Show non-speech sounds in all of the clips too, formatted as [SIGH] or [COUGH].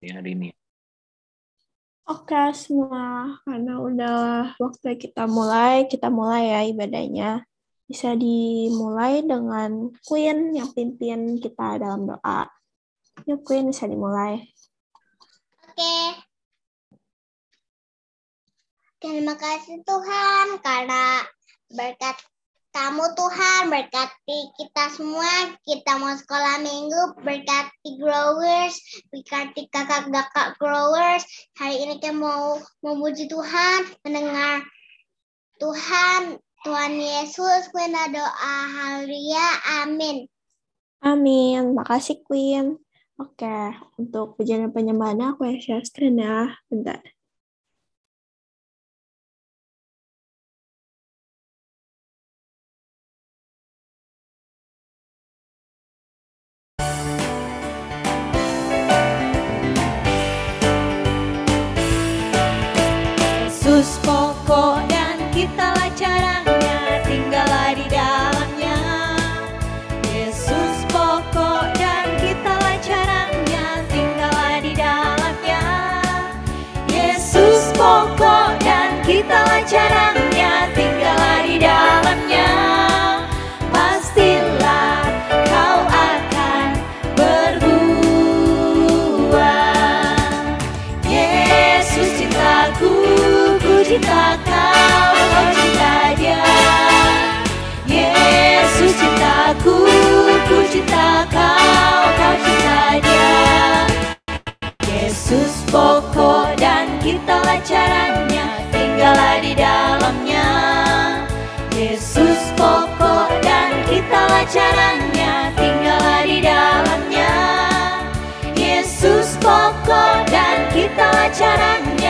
di hari ini. Oke semua, karena udah waktu kita mulai, kita mulai ya ibadahnya. Bisa dimulai dengan Queen yang pimpin kita dalam doa. Yuk Queen bisa dimulai. Oke. Terima kasih Tuhan karena berkat kamu Tuhan berkati kita semua. Kita mau sekolah minggu berkati growers, berkati kakak-kakak growers. Hari ini kita mau memuji Tuhan, mendengar Tuhan, Tuhan Yesus, Queen doa, haleluya, amin. Amin, makasih Queen. Oke, untuk pujian penyembahan aku ya share screen ya, bentar. Yesus pokok dan kitalah caranya, tinggallah di dalamnya. Yesus pokok dan kita caranya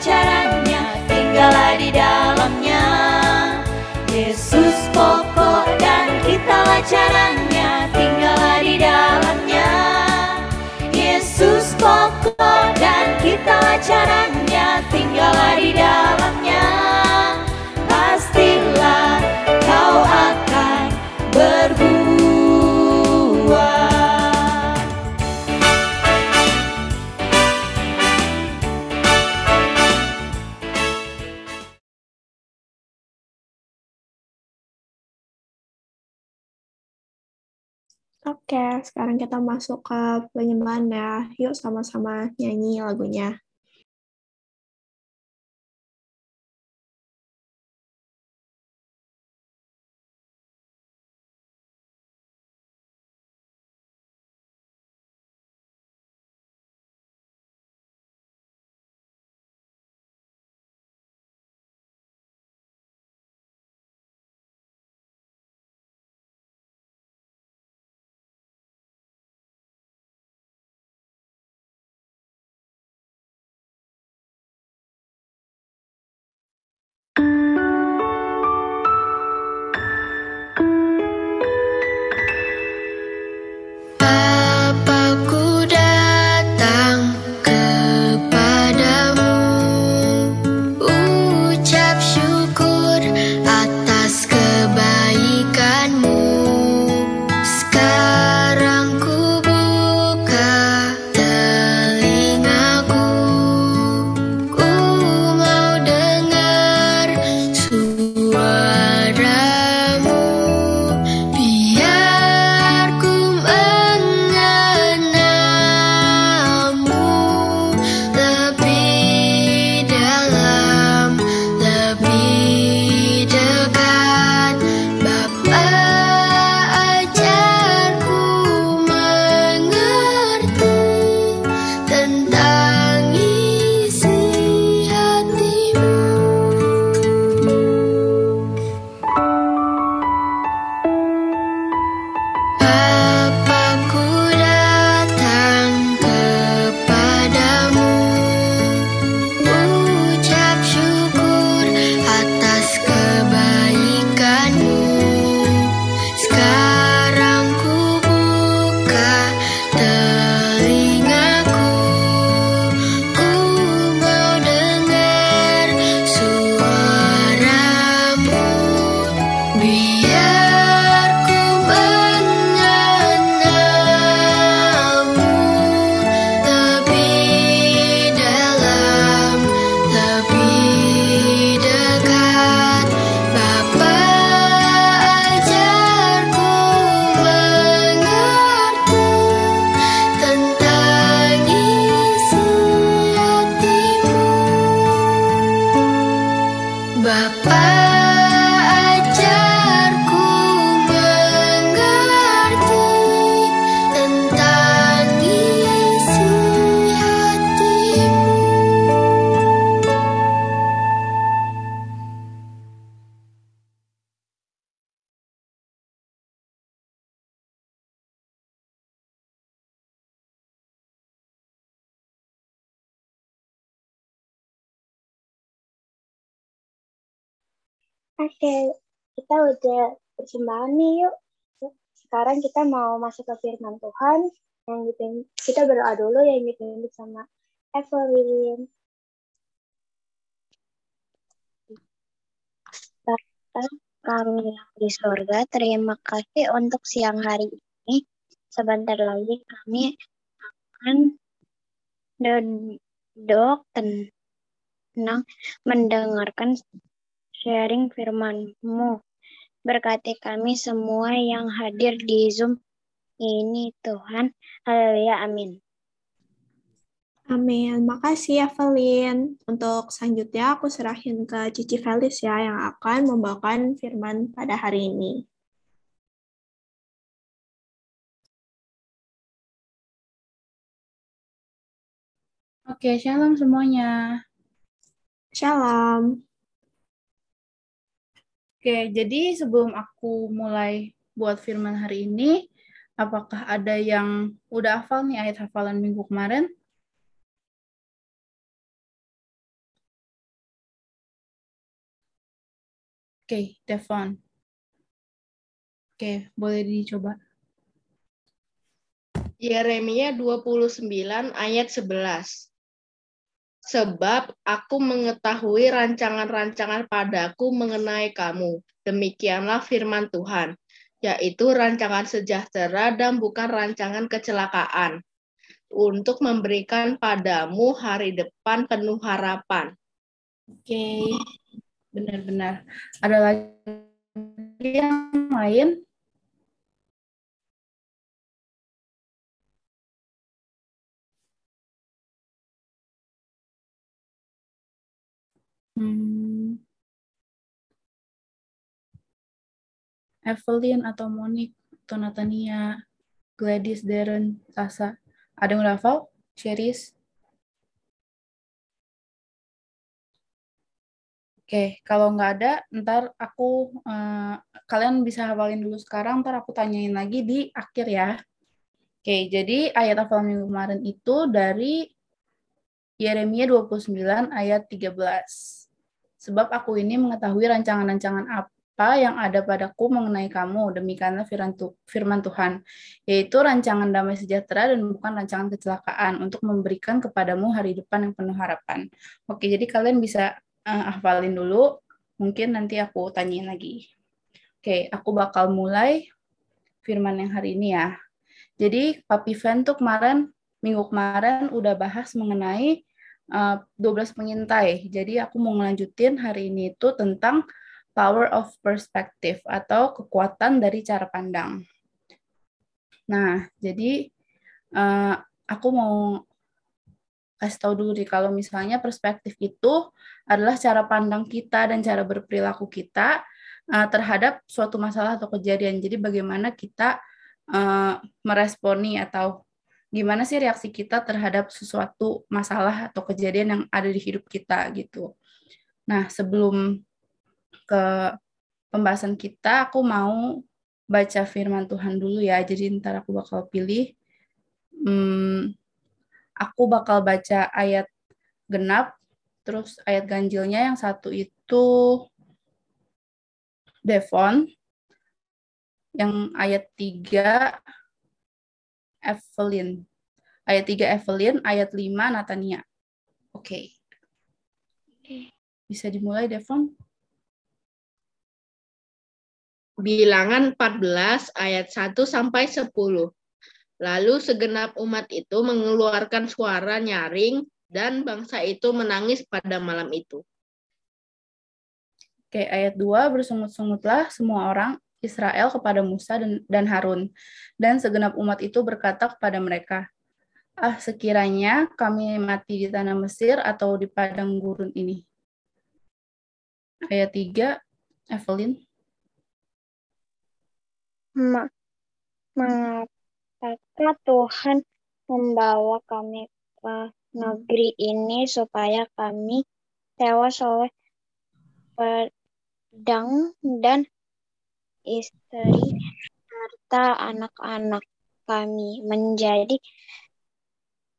caranya, tinggallah di dalamnya. Yesus pokok dan kitalah caranya, tinggallah di dalamnya. Yesus pokok dan kita caranya Oke, sekarang kita masuk ke penyembahan ya. Yuk sama-sama nyanyi lagunya. Oke, kita udah persembahan nih yuk. Sekarang kita mau masuk ke firman Tuhan. Yang dipimpin, kita berdoa dulu yang dipimpin sama Evelyn. Bapa kami yang di sorga, terima kasih untuk siang hari ini. Sebentar lagi kami akan duduk tenang mendengarkan sharing firman-Mu. Berkati kami semua yang hadir di Zoom ini, Tuhan. Haleluya, amin. Amin. Makasih Evelyn. Untuk selanjutnya aku serahin ke Cici Felis ya yang akan membawakan firman pada hari ini. Oke, shalom semuanya. Shalom. Oke, jadi sebelum aku mulai buat firman hari ini, apakah ada yang udah hafal nih ayat hafalan minggu kemarin? Oke, Devon. Oke, boleh dicoba. Yeremia 29 ayat 11. Sebab aku mengetahui rancangan-rancangan padaku mengenai kamu. Demikianlah firman Tuhan, yaitu rancangan sejahtera dan bukan rancangan kecelakaan, untuk memberikan padamu hari depan penuh harapan. Oke, benar-benar. Ada lagi yang lain? Hmm. Evelyn atau Monique atau Natania, Gladys, Darren, Sasa. Ada yang udah hafal? Cheris? Oke, kalau nggak ada, ntar aku, eh, kalian bisa hafalin dulu sekarang, ntar aku tanyain lagi di akhir ya. Oke, jadi ayat hafal minggu kemarin itu dari Yeremia 29 ayat 13. Sebab aku ini mengetahui rancangan-rancangan apa yang ada padaku mengenai kamu, demikianlah firman, Tu- firman Tuhan, yaitu rancangan damai sejahtera dan bukan rancangan kecelakaan untuk memberikan kepadamu hari depan yang penuh harapan. Oke, jadi kalian bisa eh, hafalin dulu, mungkin nanti aku tanyain lagi. Oke, aku bakal mulai firman yang hari ini ya. Jadi Papi Van tuh kemarin, minggu kemarin udah bahas mengenai uh, 12 pengintai. Jadi aku mau ngelanjutin hari ini itu tentang power of perspective atau kekuatan dari cara pandang. Nah, jadi uh, aku mau kasih tahu dulu nih kalau misalnya perspektif itu adalah cara pandang kita dan cara berperilaku kita uh, terhadap suatu masalah atau kejadian. Jadi bagaimana kita uh, meresponi atau gimana sih reaksi kita terhadap sesuatu masalah atau kejadian yang ada di hidup kita gitu. Nah, sebelum ke pembahasan kita, aku mau baca firman Tuhan dulu ya. Jadi ntar aku bakal pilih, hmm, aku bakal baca ayat genap, terus ayat ganjilnya yang satu itu Devon, yang ayat 3 Evelyn. Ayat 3 Evelyn, ayat 5 Natania. Oke. Bisa dimulai, Devon? Bilangan 14 ayat 1 sampai 10. Lalu segenap umat itu mengeluarkan suara nyaring dan bangsa itu menangis pada malam itu. Oke, ayat 2, bersungut-sungutlah semua orang Israel kepada Musa dan, Harun. Dan segenap umat itu berkata kepada mereka, Ah, sekiranya kami mati di tanah Mesir atau di padang gurun ini. Ayat 3, Evelyn. Ma mengapa Tuhan membawa kami ke negeri ini supaya kami tewas oleh pedang dan istri serta anak-anak kami menjadi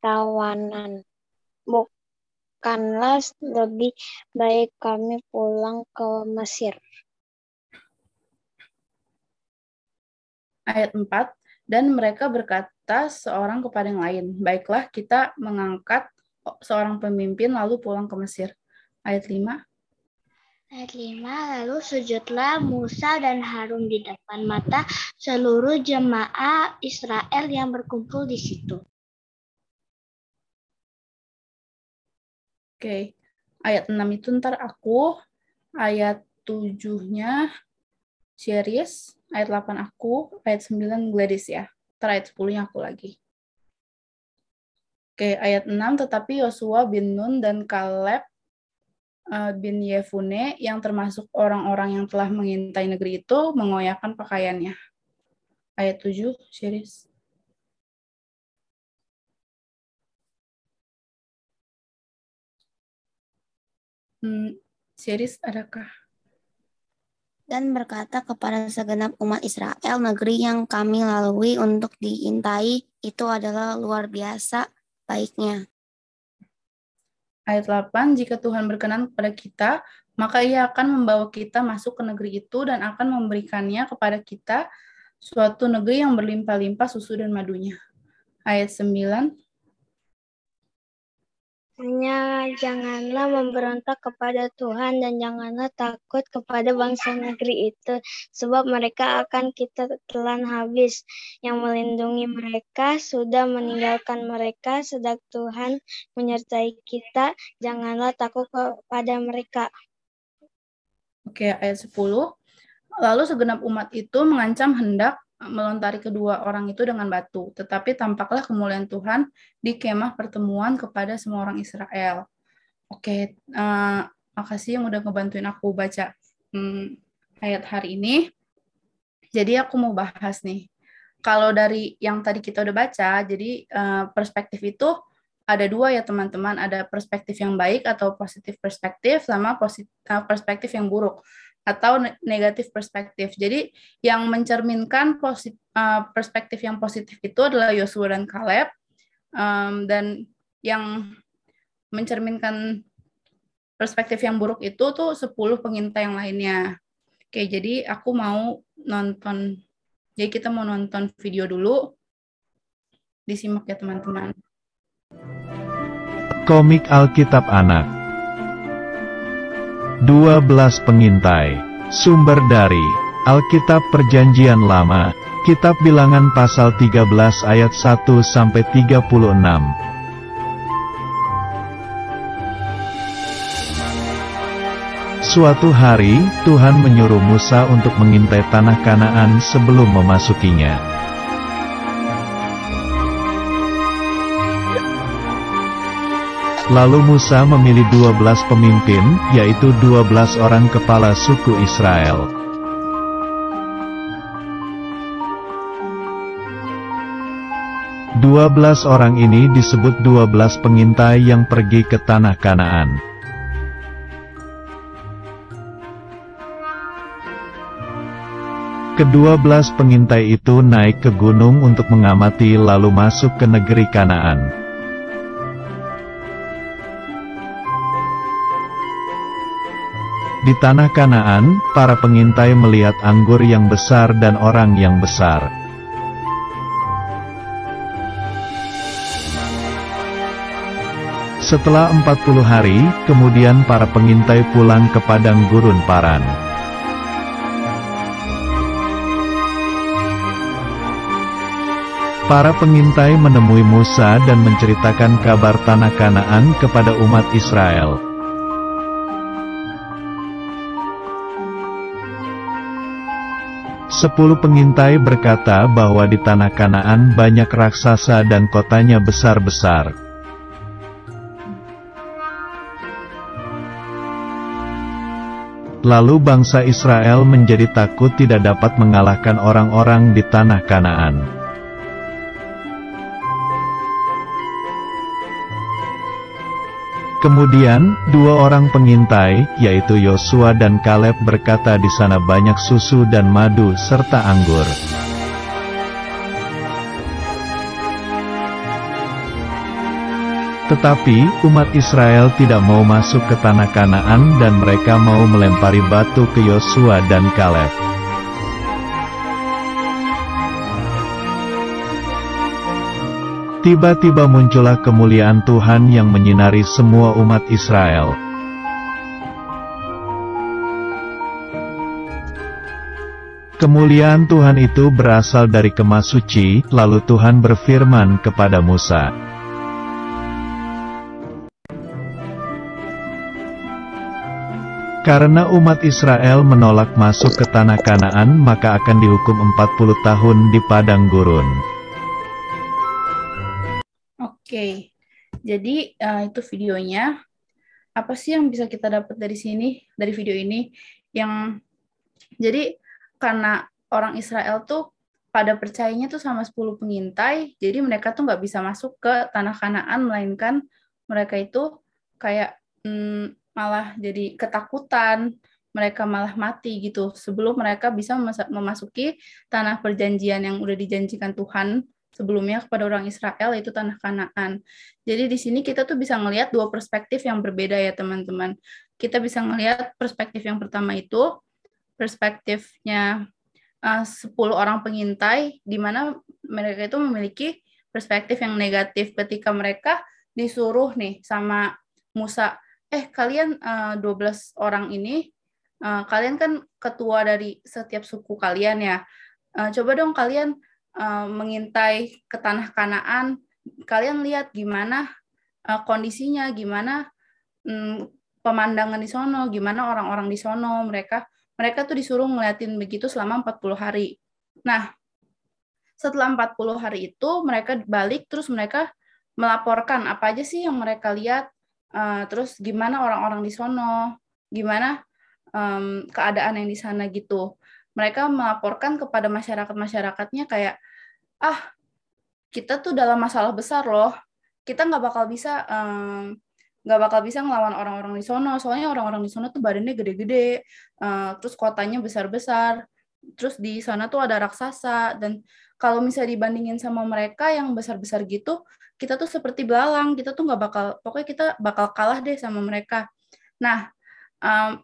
tawanan. Bukanlah lebih baik kami pulang ke Mesir. Ayat 4, dan mereka berkata seorang kepada yang lain, baiklah kita mengangkat seorang pemimpin lalu pulang ke Mesir. Ayat 5, Ayat 5, lalu sujudlah Musa dan Harun di depan mata seluruh jemaah Israel yang berkumpul di situ. Oke, ayat 6 itu ntar aku, ayat 7-nya Sheris, ayat 8 aku, ayat 9 Gladys ya. Ntar ayat 10-nya aku lagi. Oke, ayat 6, tetapi Yosua bin Nun dan Kaleb bin Yefune yang termasuk orang-orang yang telah mengintai negeri itu mengoyakkan pakaiannya. Ayat 7, Sheris. Hmm, Sheris, adakah? dan berkata kepada segenap umat Israel, negeri yang kami lalui untuk diintai itu adalah luar biasa baiknya. Ayat 8, jika Tuhan berkenan kepada kita, maka ia akan membawa kita masuk ke negeri itu dan akan memberikannya kepada kita suatu negeri yang berlimpah-limpah susu dan madunya. Ayat 9, Hanya janganlah memberontak kepada Tuhan dan janganlah takut kepada bangsa negeri itu, sebab mereka akan kita telan habis. Yang melindungi mereka sudah meninggalkan mereka, sedang Tuhan menyertai kita, janganlah takut kepada mereka. Oke, ayat 10. Lalu segenap umat itu mengancam hendak melontari kedua orang itu dengan batu. Tetapi tampaklah kemuliaan Tuhan di kemah pertemuan kepada semua orang Israel. Oke, uh, makasih yang udah ngebantuin aku baca hmm, ayat hari ini. Jadi aku mau bahas nih. Kalau dari yang tadi kita udah baca, jadi uh, perspektif itu ada dua ya teman-teman. Ada perspektif yang baik atau positif perspektif sama positif, uh, perspektif yang buruk atau negatif perspektif. Jadi yang mencerminkan posit, uh, perspektif yang positif itu adalah Yosua dan Caleb, um, dan yang mencerminkan perspektif yang buruk itu tuh 10 pengintai yang lainnya. Oke, jadi aku mau nonton, jadi kita mau nonton video dulu. Disimak ya teman-teman. Komik Alkitab Anak 12 pengintai. Sumber dari Alkitab Perjanjian Lama, Kitab Bilangan pasal 13 ayat 1 sampai 36. Suatu hari, Tuhan menyuruh Musa untuk mengintai tanah Kanaan sebelum memasukinya. Lalu Musa memilih 12 pemimpin, yaitu 12 orang kepala suku Israel. Dua belas orang ini disebut dua belas pengintai yang pergi ke tanah Kanaan. Kedua belas pengintai itu naik ke gunung untuk mengamati lalu masuk ke negeri Kanaan. Di tanah Kanaan, para pengintai melihat anggur yang besar dan orang yang besar. Setelah 40 hari, kemudian para pengintai pulang ke padang gurun Paran. Para pengintai menemui Musa dan menceritakan kabar tanah Kanaan kepada umat Israel. Sepuluh pengintai berkata bahwa di tanah Kanaan banyak raksasa dan kotanya besar-besar. Lalu bangsa Israel menjadi takut tidak dapat mengalahkan orang-orang di tanah Kanaan. Kemudian, dua orang pengintai, yaitu Yosua dan Kaleb berkata di sana banyak susu dan madu serta anggur. Tetapi, umat Israel tidak mau masuk ke tanah Kanaan dan mereka mau melempari batu ke Yosua dan Kaleb. Tiba-tiba muncullah kemuliaan Tuhan yang menyinari semua umat Israel. Kemuliaan Tuhan itu berasal dari kemah suci, lalu Tuhan berfirman kepada Musa. Karena umat Israel menolak masuk ke tanah Kanaan maka akan dihukum 40 tahun di padang gurun. Oke, jadi uh, itu videonya. Apa sih yang bisa kita dapat dari sini, dari video ini? Yang jadi karena orang Israel tuh pada percayanya tuh sama 10 pengintai, jadi mereka tuh nggak bisa masuk ke tanah Kanaan, melainkan mereka itu kayak hmm, malah jadi ketakutan, mereka malah mati gitu sebelum mereka bisa memasuki tanah perjanjian yang udah dijanjikan Tuhan sebelumnya kepada orang Israel yaitu tanah Kanaan. Jadi di sini kita tuh bisa ngelihat dua perspektif yang berbeda ya teman-teman. Kita bisa ngelihat perspektif yang pertama itu perspektifnya uh, eh, 10 orang pengintai di mana mereka itu memiliki perspektif yang negatif ketika mereka disuruh nih sama Musa, eh kalian uh, eh, 12 orang ini uh, kalian kan ketua dari setiap suku kalian ya. Uh, coba dong kalian uh, mengintai ke tanah Kanaan, kalian lihat gimana uh, kondisinya, gimana um, pemandangan di sono, gimana orang-orang di sono, mereka mereka tuh disuruh ngeliatin begitu selama 40 hari. Nah, setelah 40 hari itu mereka balik terus mereka melaporkan apa aja sih yang mereka lihat, uh, terus gimana orang-orang di sono, gimana um, keadaan yang di sana gitu mereka melaporkan kepada masyarakat-masyarakatnya kayak ah kita tuh dalam masalah besar loh. Kita nggak bakal bisa nggak bakal bisa ngelawan orang-orang di sono. Soalnya orang-orang di sono tuh badannya gede-gede uh, terus kotanya besar-besar. Terus di sana tuh ada raksasa. Dan kalau misalnya dibandingin sama mereka yang besar-besar gitu kita tuh seperti belalang. Kita tuh nggak bakal pokoknya kita bakal kalah deh sama mereka. Nah um,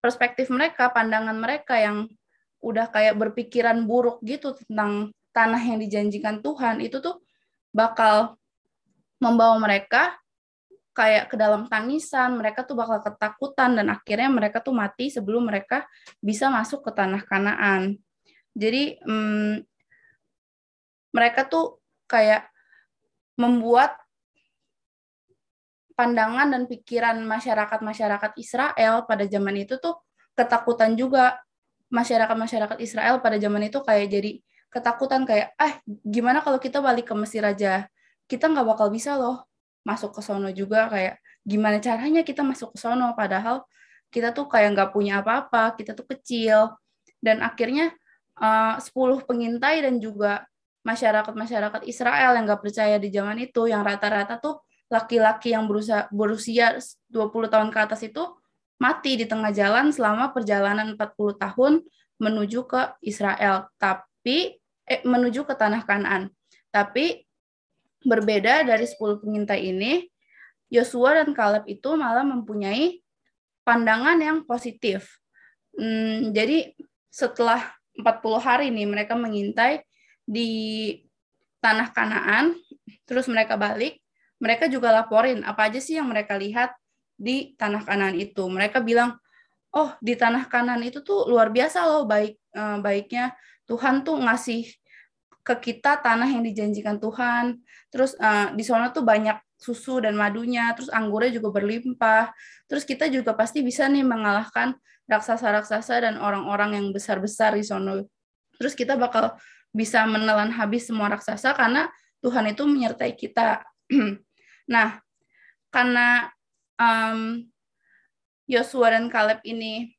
perspektif mereka, pandangan mereka yang udah kayak berpikiran buruk gitu tentang tanah yang dijanjikan Tuhan itu tuh bakal membawa mereka kayak ke dalam tangisan, mereka tuh bakal ketakutan dan akhirnya mereka tuh mati sebelum mereka bisa masuk ke tanah Kanaan. Jadi hmm, mereka tuh kayak membuat pandangan dan pikiran masyarakat-masyarakat Israel pada zaman itu tuh ketakutan juga. Masyarakat-masyarakat Israel pada zaman itu kayak jadi ketakutan kayak ah gimana kalau kita balik ke Mesir aja? Kita nggak bakal bisa loh masuk ke sono juga. Kayak gimana caranya kita masuk ke sono? Padahal kita tuh kayak nggak punya apa-apa kita tuh kecil. Dan akhirnya eh, uh, 10 pengintai dan juga masyarakat-masyarakat Israel yang nggak percaya di zaman itu yang rata-rata tuh laki-laki yang berusia, berusia 20 tahun ke atas itu mati di tengah jalan selama perjalanan 40 tahun menuju ke Israel, tapi eh, menuju ke tanah Kanaan. Tapi berbeda dari 10 pengintai ini, Yosua dan Kaleb itu malah mempunyai pandangan yang positif. Hmm, jadi setelah 40 hari nih mereka mengintai di tanah Kanaan, terus mereka balik, mereka juga laporin apa aja sih yang mereka lihat di tanah kanan itu. Mereka bilang, oh di tanah kanan itu tuh luar biasa loh baik eh, baiknya Tuhan tuh ngasih ke kita tanah yang dijanjikan Tuhan. Terus uh, di sana tuh banyak susu dan madunya, terus anggurnya juga berlimpah. Terus kita juga pasti bisa nih mengalahkan raksasa-raksasa dan orang-orang yang besar-besar di sana. Terus kita bakal bisa menelan habis semua raksasa karena Tuhan itu menyertai kita. [CLEARS THROAT] nah, karena Yosua dan Kaleb ini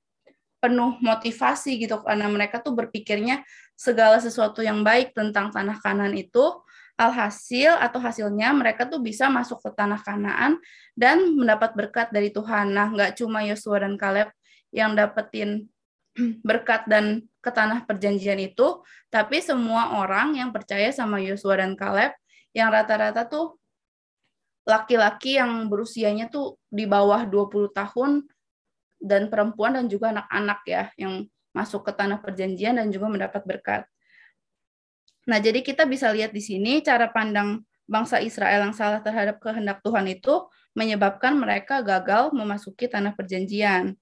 penuh motivasi gitu karena mereka tuh berpikirnya segala sesuatu yang baik tentang tanah kanan itu alhasil atau hasilnya mereka tuh bisa masuk ke tanah kanaan dan mendapat berkat dari Tuhan. Nah, nggak cuma Yosua dan Kaleb yang dapetin [CLEARS THROAT] berkat dan ke tanah perjanjian itu, tapi semua orang yang percaya sama Yosua dan Kaleb yang rata-rata tuh laki-laki yang berusianya tuh di bawah 20 tahun dan perempuan dan juga anak-anak ya yang masuk ke tanah perjanjian dan juga mendapat berkat. Nah, jadi kita bisa lihat di sini cara pandang bangsa Israel yang salah terhadap kehendak Tuhan itu menyebabkan mereka gagal memasuki tanah perjanjian.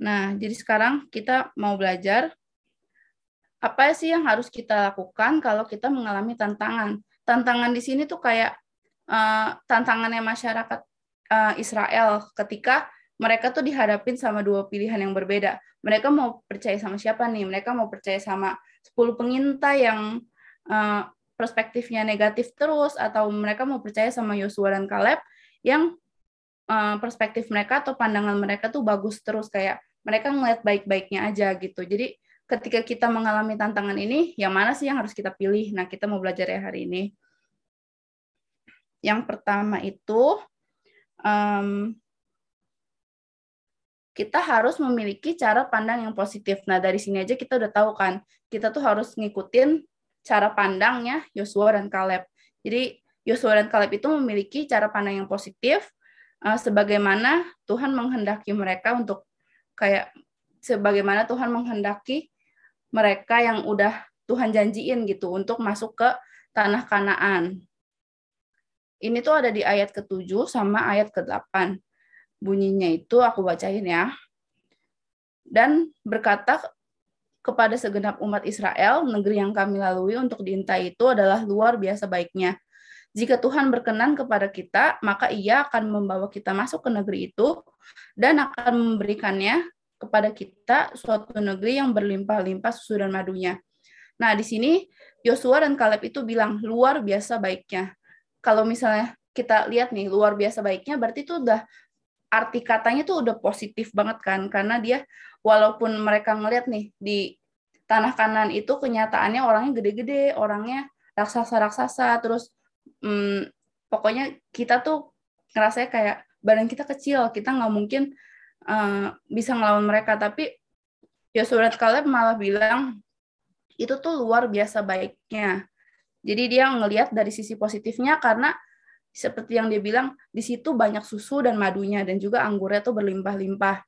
Nah, jadi sekarang kita mau belajar apa sih yang harus kita lakukan kalau kita mengalami tantangan. Tantangan di sini tuh kayak uh, tantangannya masyarakat uh, Israel ketika mereka tuh dihadapin sama dua pilihan yang berbeda. Mereka mau percaya sama siapa nih? Mereka mau percaya sama 10 pengintai yang uh, perspektifnya negatif terus atau mereka mau percaya sama Yosua dan Kaleb yang perspektif mereka atau pandangan mereka tuh bagus terus kayak mereka ngeliat baik-baiknya aja gitu. Jadi ketika kita mengalami tantangan ini, yang mana sih yang harus kita pilih? Nah, kita mau belajar ya hari ini. Yang pertama itu, um, kita harus memiliki cara pandang yang positif. Nah, dari sini aja kita udah tahu kan, kita tuh harus ngikutin cara pandangnya Yosua dan Kaleb. Jadi, Yosua dan Kaleb itu memiliki cara pandang yang positif, uh, sebagaimana Tuhan menghendaki mereka untuk kayak sebagaimana Tuhan menghendaki mereka yang udah Tuhan janjiin gitu untuk masuk ke tanah Kanaan. Ini tuh ada di ayat ke-7 sama ayat ke-8. Bunyinya itu aku bacain ya. Dan berkata kepada segenap umat Israel, negeri yang kami lalui untuk diintai itu adalah luar biasa baiknya. Jika Tuhan berkenan kepada kita, maka ia akan membawa kita masuk ke negeri itu dan akan memberikannya kepada kita suatu negeri yang berlimpah-limpah susu dan madunya. Nah, di sini Yosua dan Kaleb itu bilang luar biasa baiknya. Kalau misalnya kita lihat nih luar biasa baiknya berarti itu udah arti katanya tuh udah positif banget kan karena dia walaupun mereka ngelihat nih di tanah kanan itu kenyataannya orangnya gede-gede, orangnya raksasa-raksasa terus hmm, pokoknya kita tuh ngerasa kayak badan kita kecil, kita nggak mungkin uh, bisa ngelawan mereka tapi Yosua Caleb malah bilang itu tuh luar biasa baiknya. Jadi dia ngelihat dari sisi positifnya karena seperti yang dia bilang di situ banyak susu dan madunya dan juga anggurnya tuh berlimpah-limpah.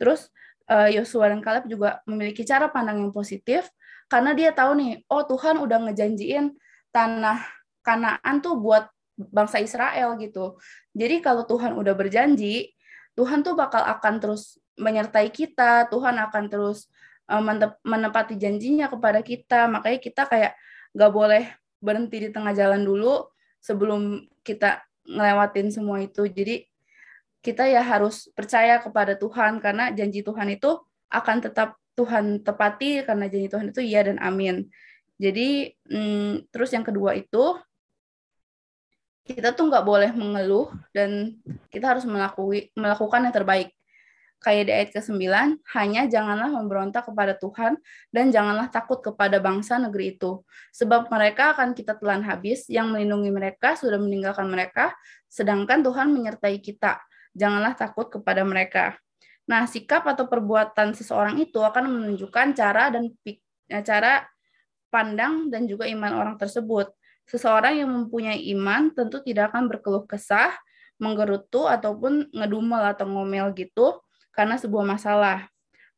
Terus eh, Yosua dan Caleb juga memiliki cara pandang yang positif karena dia tahu nih, oh Tuhan udah ngejanjiin tanah Kanaan tuh buat bangsa Israel gitu. Jadi kalau Tuhan udah berjanji, Tuhan tuh bakal akan terus menyertai kita, Tuhan akan terus uh, menepati janjinya kepada kita. Makanya kita kayak gak boleh berhenti di tengah jalan dulu sebelum kita ngelewatin semua itu. Jadi kita ya harus percaya kepada Tuhan karena janji Tuhan itu akan tetap Tuhan tepati karena janji Tuhan itu iya dan amin. Jadi hmm, terus yang kedua itu kita tuh nggak boleh mengeluh dan kita harus melakui, melakukan yang terbaik. Kayak di ayat ke-9, hanya janganlah memberontak kepada Tuhan dan janganlah takut kepada bangsa negeri itu. Sebab mereka akan kita telan habis, yang melindungi mereka sudah meninggalkan mereka, sedangkan Tuhan menyertai kita. Janganlah takut kepada mereka. Nah, sikap atau perbuatan seseorang itu akan menunjukkan cara dan cara pandang dan juga iman orang tersebut. Seseorang yang mempunyai iman tentu tidak akan berkeluh kesah, menggerutu, ataupun ngedumel atau ngomel gitu karena sebuah masalah.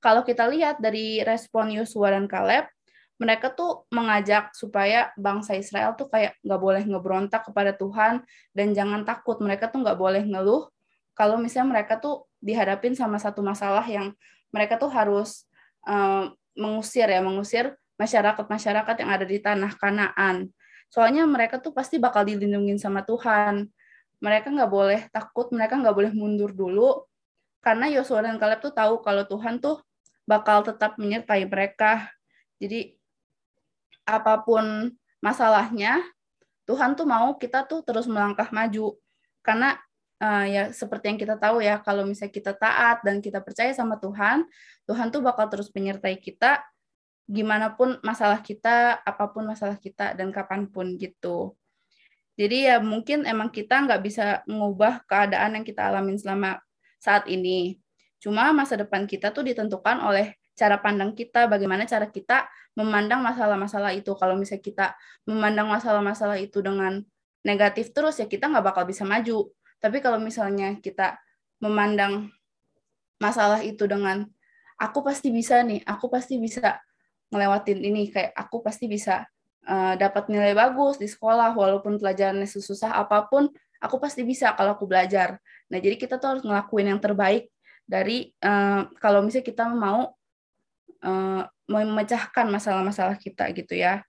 Kalau kita lihat dari respon Yosua dan Kaleb, mereka tuh mengajak supaya bangsa Israel tuh kayak nggak boleh ngebrontak kepada Tuhan dan jangan takut. Mereka tuh nggak boleh ngeluh kalau misalnya mereka tuh dihadapin sama satu masalah yang mereka tuh harus uh, mengusir ya, mengusir masyarakat-masyarakat yang ada di tanah Kanaan. Soalnya mereka tuh pasti bakal dilindungi sama Tuhan. Mereka nggak boleh takut, mereka nggak boleh mundur dulu, karena Yosua dan Kaleb tuh tahu kalau Tuhan tuh bakal tetap menyertai mereka. Jadi apa pun masalahnya, Tuhan tuh mau kita tuh terus melangkah maju. Karena uh, ya seperti yang kita tahu ya, kalau misalnya kita taat dan kita percaya sama Tuhan, Tuhan tuh bakal terus menyertai kita gimana pun masalah kita, apa pun masalah kita dan kapan pun gitu. Jadi ya mungkin emang kita nggak bisa mengubah keadaan yang kita alamin selama saat ini. Cuma masa depan kita tuh ditentukan oleh cara pandang kita, bagaimana cara kita memandang masalah-masalah itu. Kalau misalnya kita memandang masalah-masalah itu dengan negatif terus ya kita nggak bakal bisa maju. Tapi kalau misalnya kita memandang masalah itu dengan aku pasti bisa nih, aku pasti bisa ngelewatin ini, kayak aku pasti bisa uh, dapat nilai bagus di sekolah walaupun pelajarannya susah apa pun, aku pasti bisa kalau aku belajar. Nah, jadi kita tuh harus ngelakuin yang terbaik dari uh, kalau misalnya kita mau uh, memecahkan masalah-masalah kita gitu ya.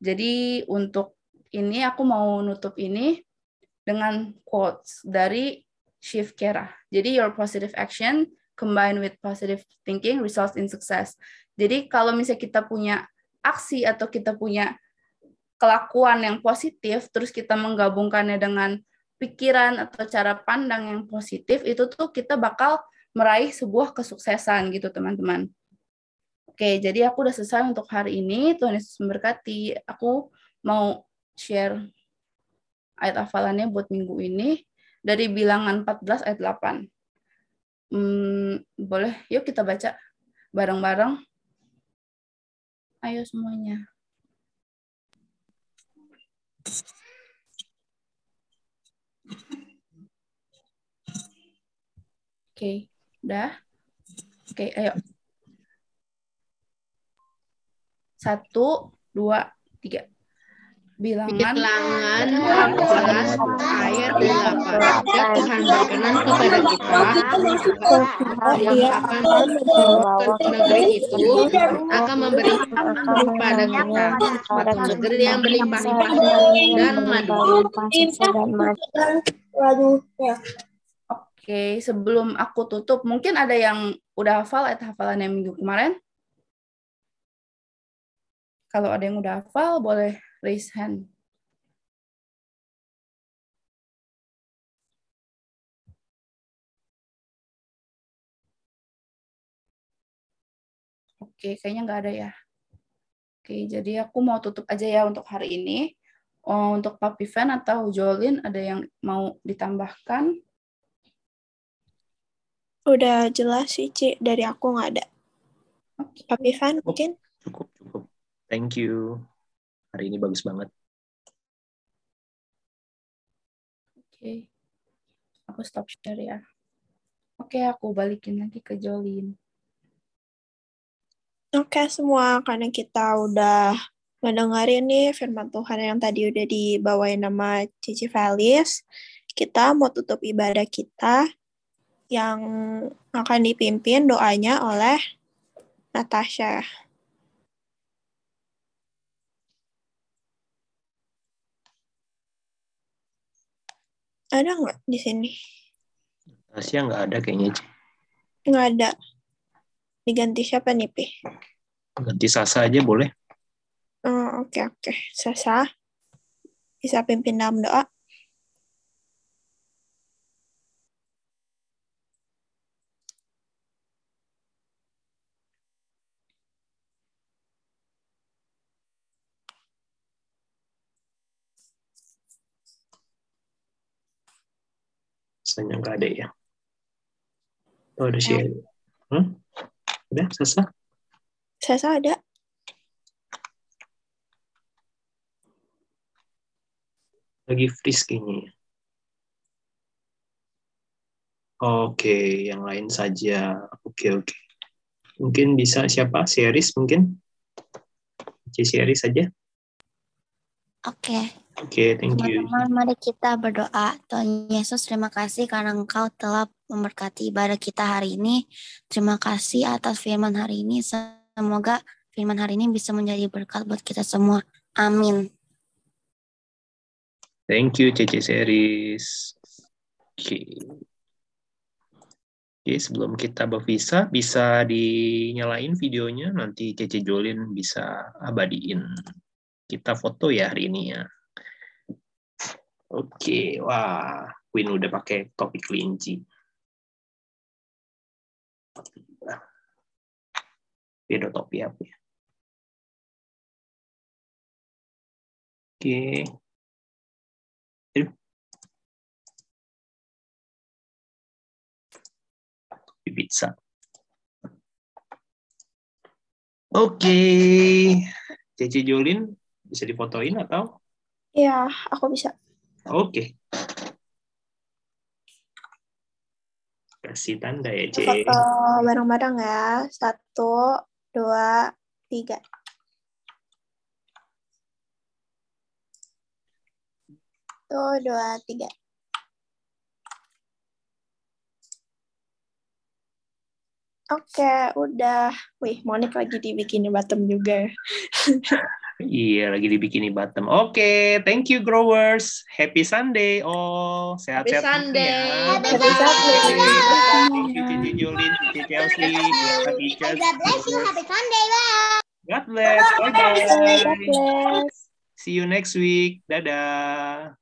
Jadi untuk ini aku mau nutup ini dengan quotes dari Shiv Kera. Jadi your positive action combined with positive thinking results in success. Jadi kalau misalnya kita punya aksi atau kita punya kelakuan yang positif, terus kita menggabungkannya dengan pikiran atau cara pandang yang positif, itu tuh kita bakal meraih sebuah kesuksesan gitu teman-teman. Oke, jadi aku udah selesai untuk hari ini. Tuhan Yesus memberkati. Aku mau share ayat hafalannya buat minggu ini dari bilangan 14 ayat 8. Hmm, boleh, yuk kita baca bareng-bareng. Ayo semuanya. Oke, okay. udah? Oke, okay, ayo. Satu, dua, tiga bilangan. Bilangan. 14 ayat 8 ya Tuhan berkenan kepada kita. Yang akan ke negeri itu akan memberi kepada kita. Suatu negeri yang berlimpah-limpah dan madu. Oke, sebelum aku tutup, mungkin ada yang udah hafal ayat hafalan yang minggu kemarin? Kalau ada yang udah hafal, boleh raise hand. Oke, kayaknya nggak ada ya. Oke, jadi aku mau tutup aja ya untuk hari ini. Oh, untuk Papi Fan atau Jolin, ada yang mau ditambahkan? Udah jelas sih, Ci. Dari aku nggak ada. Okay. Papi Fan mungkin? Cukup, cukup. Thank you. Hari ini bagus banget. Oke. Aku stop share ya. Oke, aku balikin lagi ke Jolin. Oke semua, karena kita udah mendengarin nih firman Tuhan yang tadi udah dibawain nama Cici Felis, kita mau tutup ibadah kita yang akan dipimpin doanya oleh Natasha. Ada nggak di sini? Tasya nggak ada kayaknya. Nggak ada. Diganti siapa nih, Pi? Ganti Sasa aja boleh. Oh, oke, okay, oke. Okay. Sasa, bisa pimpin dalam doa? Rasanya nggak ada ya. Oh, ada sih. Hmm? Udah, Sasa? Sasa ada. Lagi freeze kayaknya. Oke, yang lain saja. Oke, oke. Mungkin bisa siapa? Series mungkin? C series saja. Oke. Oke, okay, thank you. Teman-teman, mari kita berdoa. Tuhan Yesus, terima kasih karena Engkau telah memberkati ibadah kita hari ini. Terima kasih atas firman hari ini. Semoga firman hari ini bisa menjadi berkat buat kita semua. Amin. Thank you Cece Seris. Oke. Oke, sebelum kita berpisah, bisa dinyalain videonya, nanti Cece Jolin bisa abadiin. Kita foto ya hari ini ya. Oke, wah, Queen udah pakai topi kelinci. Beda topi apa ya? Oke. Topi pizza. Oke. Cece Jolin bisa difotoin atau? Ya, aku bisa. Oke. Kasih tanda ya, C. Foto bareng-bareng ya. Satu, dua, tiga. Satu, dua, tiga. Oke, udah. Wih, Monik lagi dibikin bottom juga. [LAUGHS] Iya, lagi dibikini bottom. Oke, thank you growers. Happy Sunday all. Sehat-sehat Happy semua ya. Sunday. Happy Sunday. Thank you Cici Jolin, Cici Chelsea, Pak teachers. God bless you. Happy Sunday. Bye. God bless. Bye-bye. God bless. See you next week. Dadah.